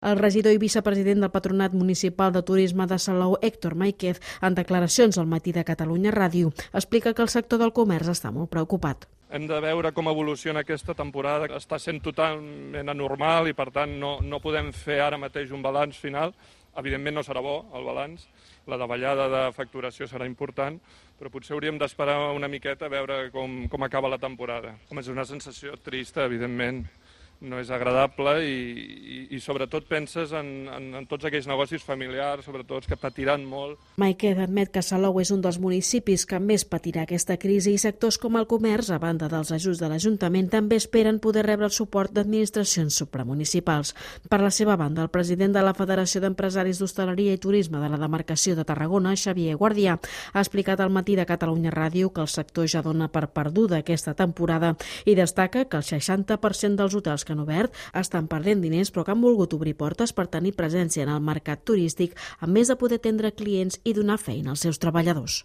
El regidor i vicepresident del Patronat Municipal de Turisme de Salou, Héctor Maiquez, en declaracions al matí de Catalunya Ràdio, explica que el sector del comerç està molt preocupat. Hem de veure com evoluciona aquesta temporada. Està sent totalment anormal i, per tant, no, no podem fer ara mateix un balanç final. Evidentment no serà bo el balanç, la davallada de facturació serà important, però potser hauríem d'esperar una miqueta a veure com, com acaba la temporada. Home, és una sensació trista, evidentment, no és agradable i, i, sobretot penses en, en, en tots aquells negocis familiars, sobretot que patiran molt. Maiquet admet que Salou és un dels municipis que més patirà aquesta crisi i sectors com el comerç, a banda dels ajuts de l'Ajuntament, també esperen poder rebre el suport d'administracions supramunicipals. Per la seva banda, el president de la Federació d'Empresaris d'Hostaleria i Turisme de la demarcació de Tarragona, Xavier Guardià, ha explicat al matí de Catalunya Ràdio que el sector ja dona per perduda aquesta temporada i destaca que el 60% dels hotels que han obert estan perdent diners però que han volgut obrir portes per tenir presència en el mercat turístic a més de poder atendre clients i donar feina als seus treballadors.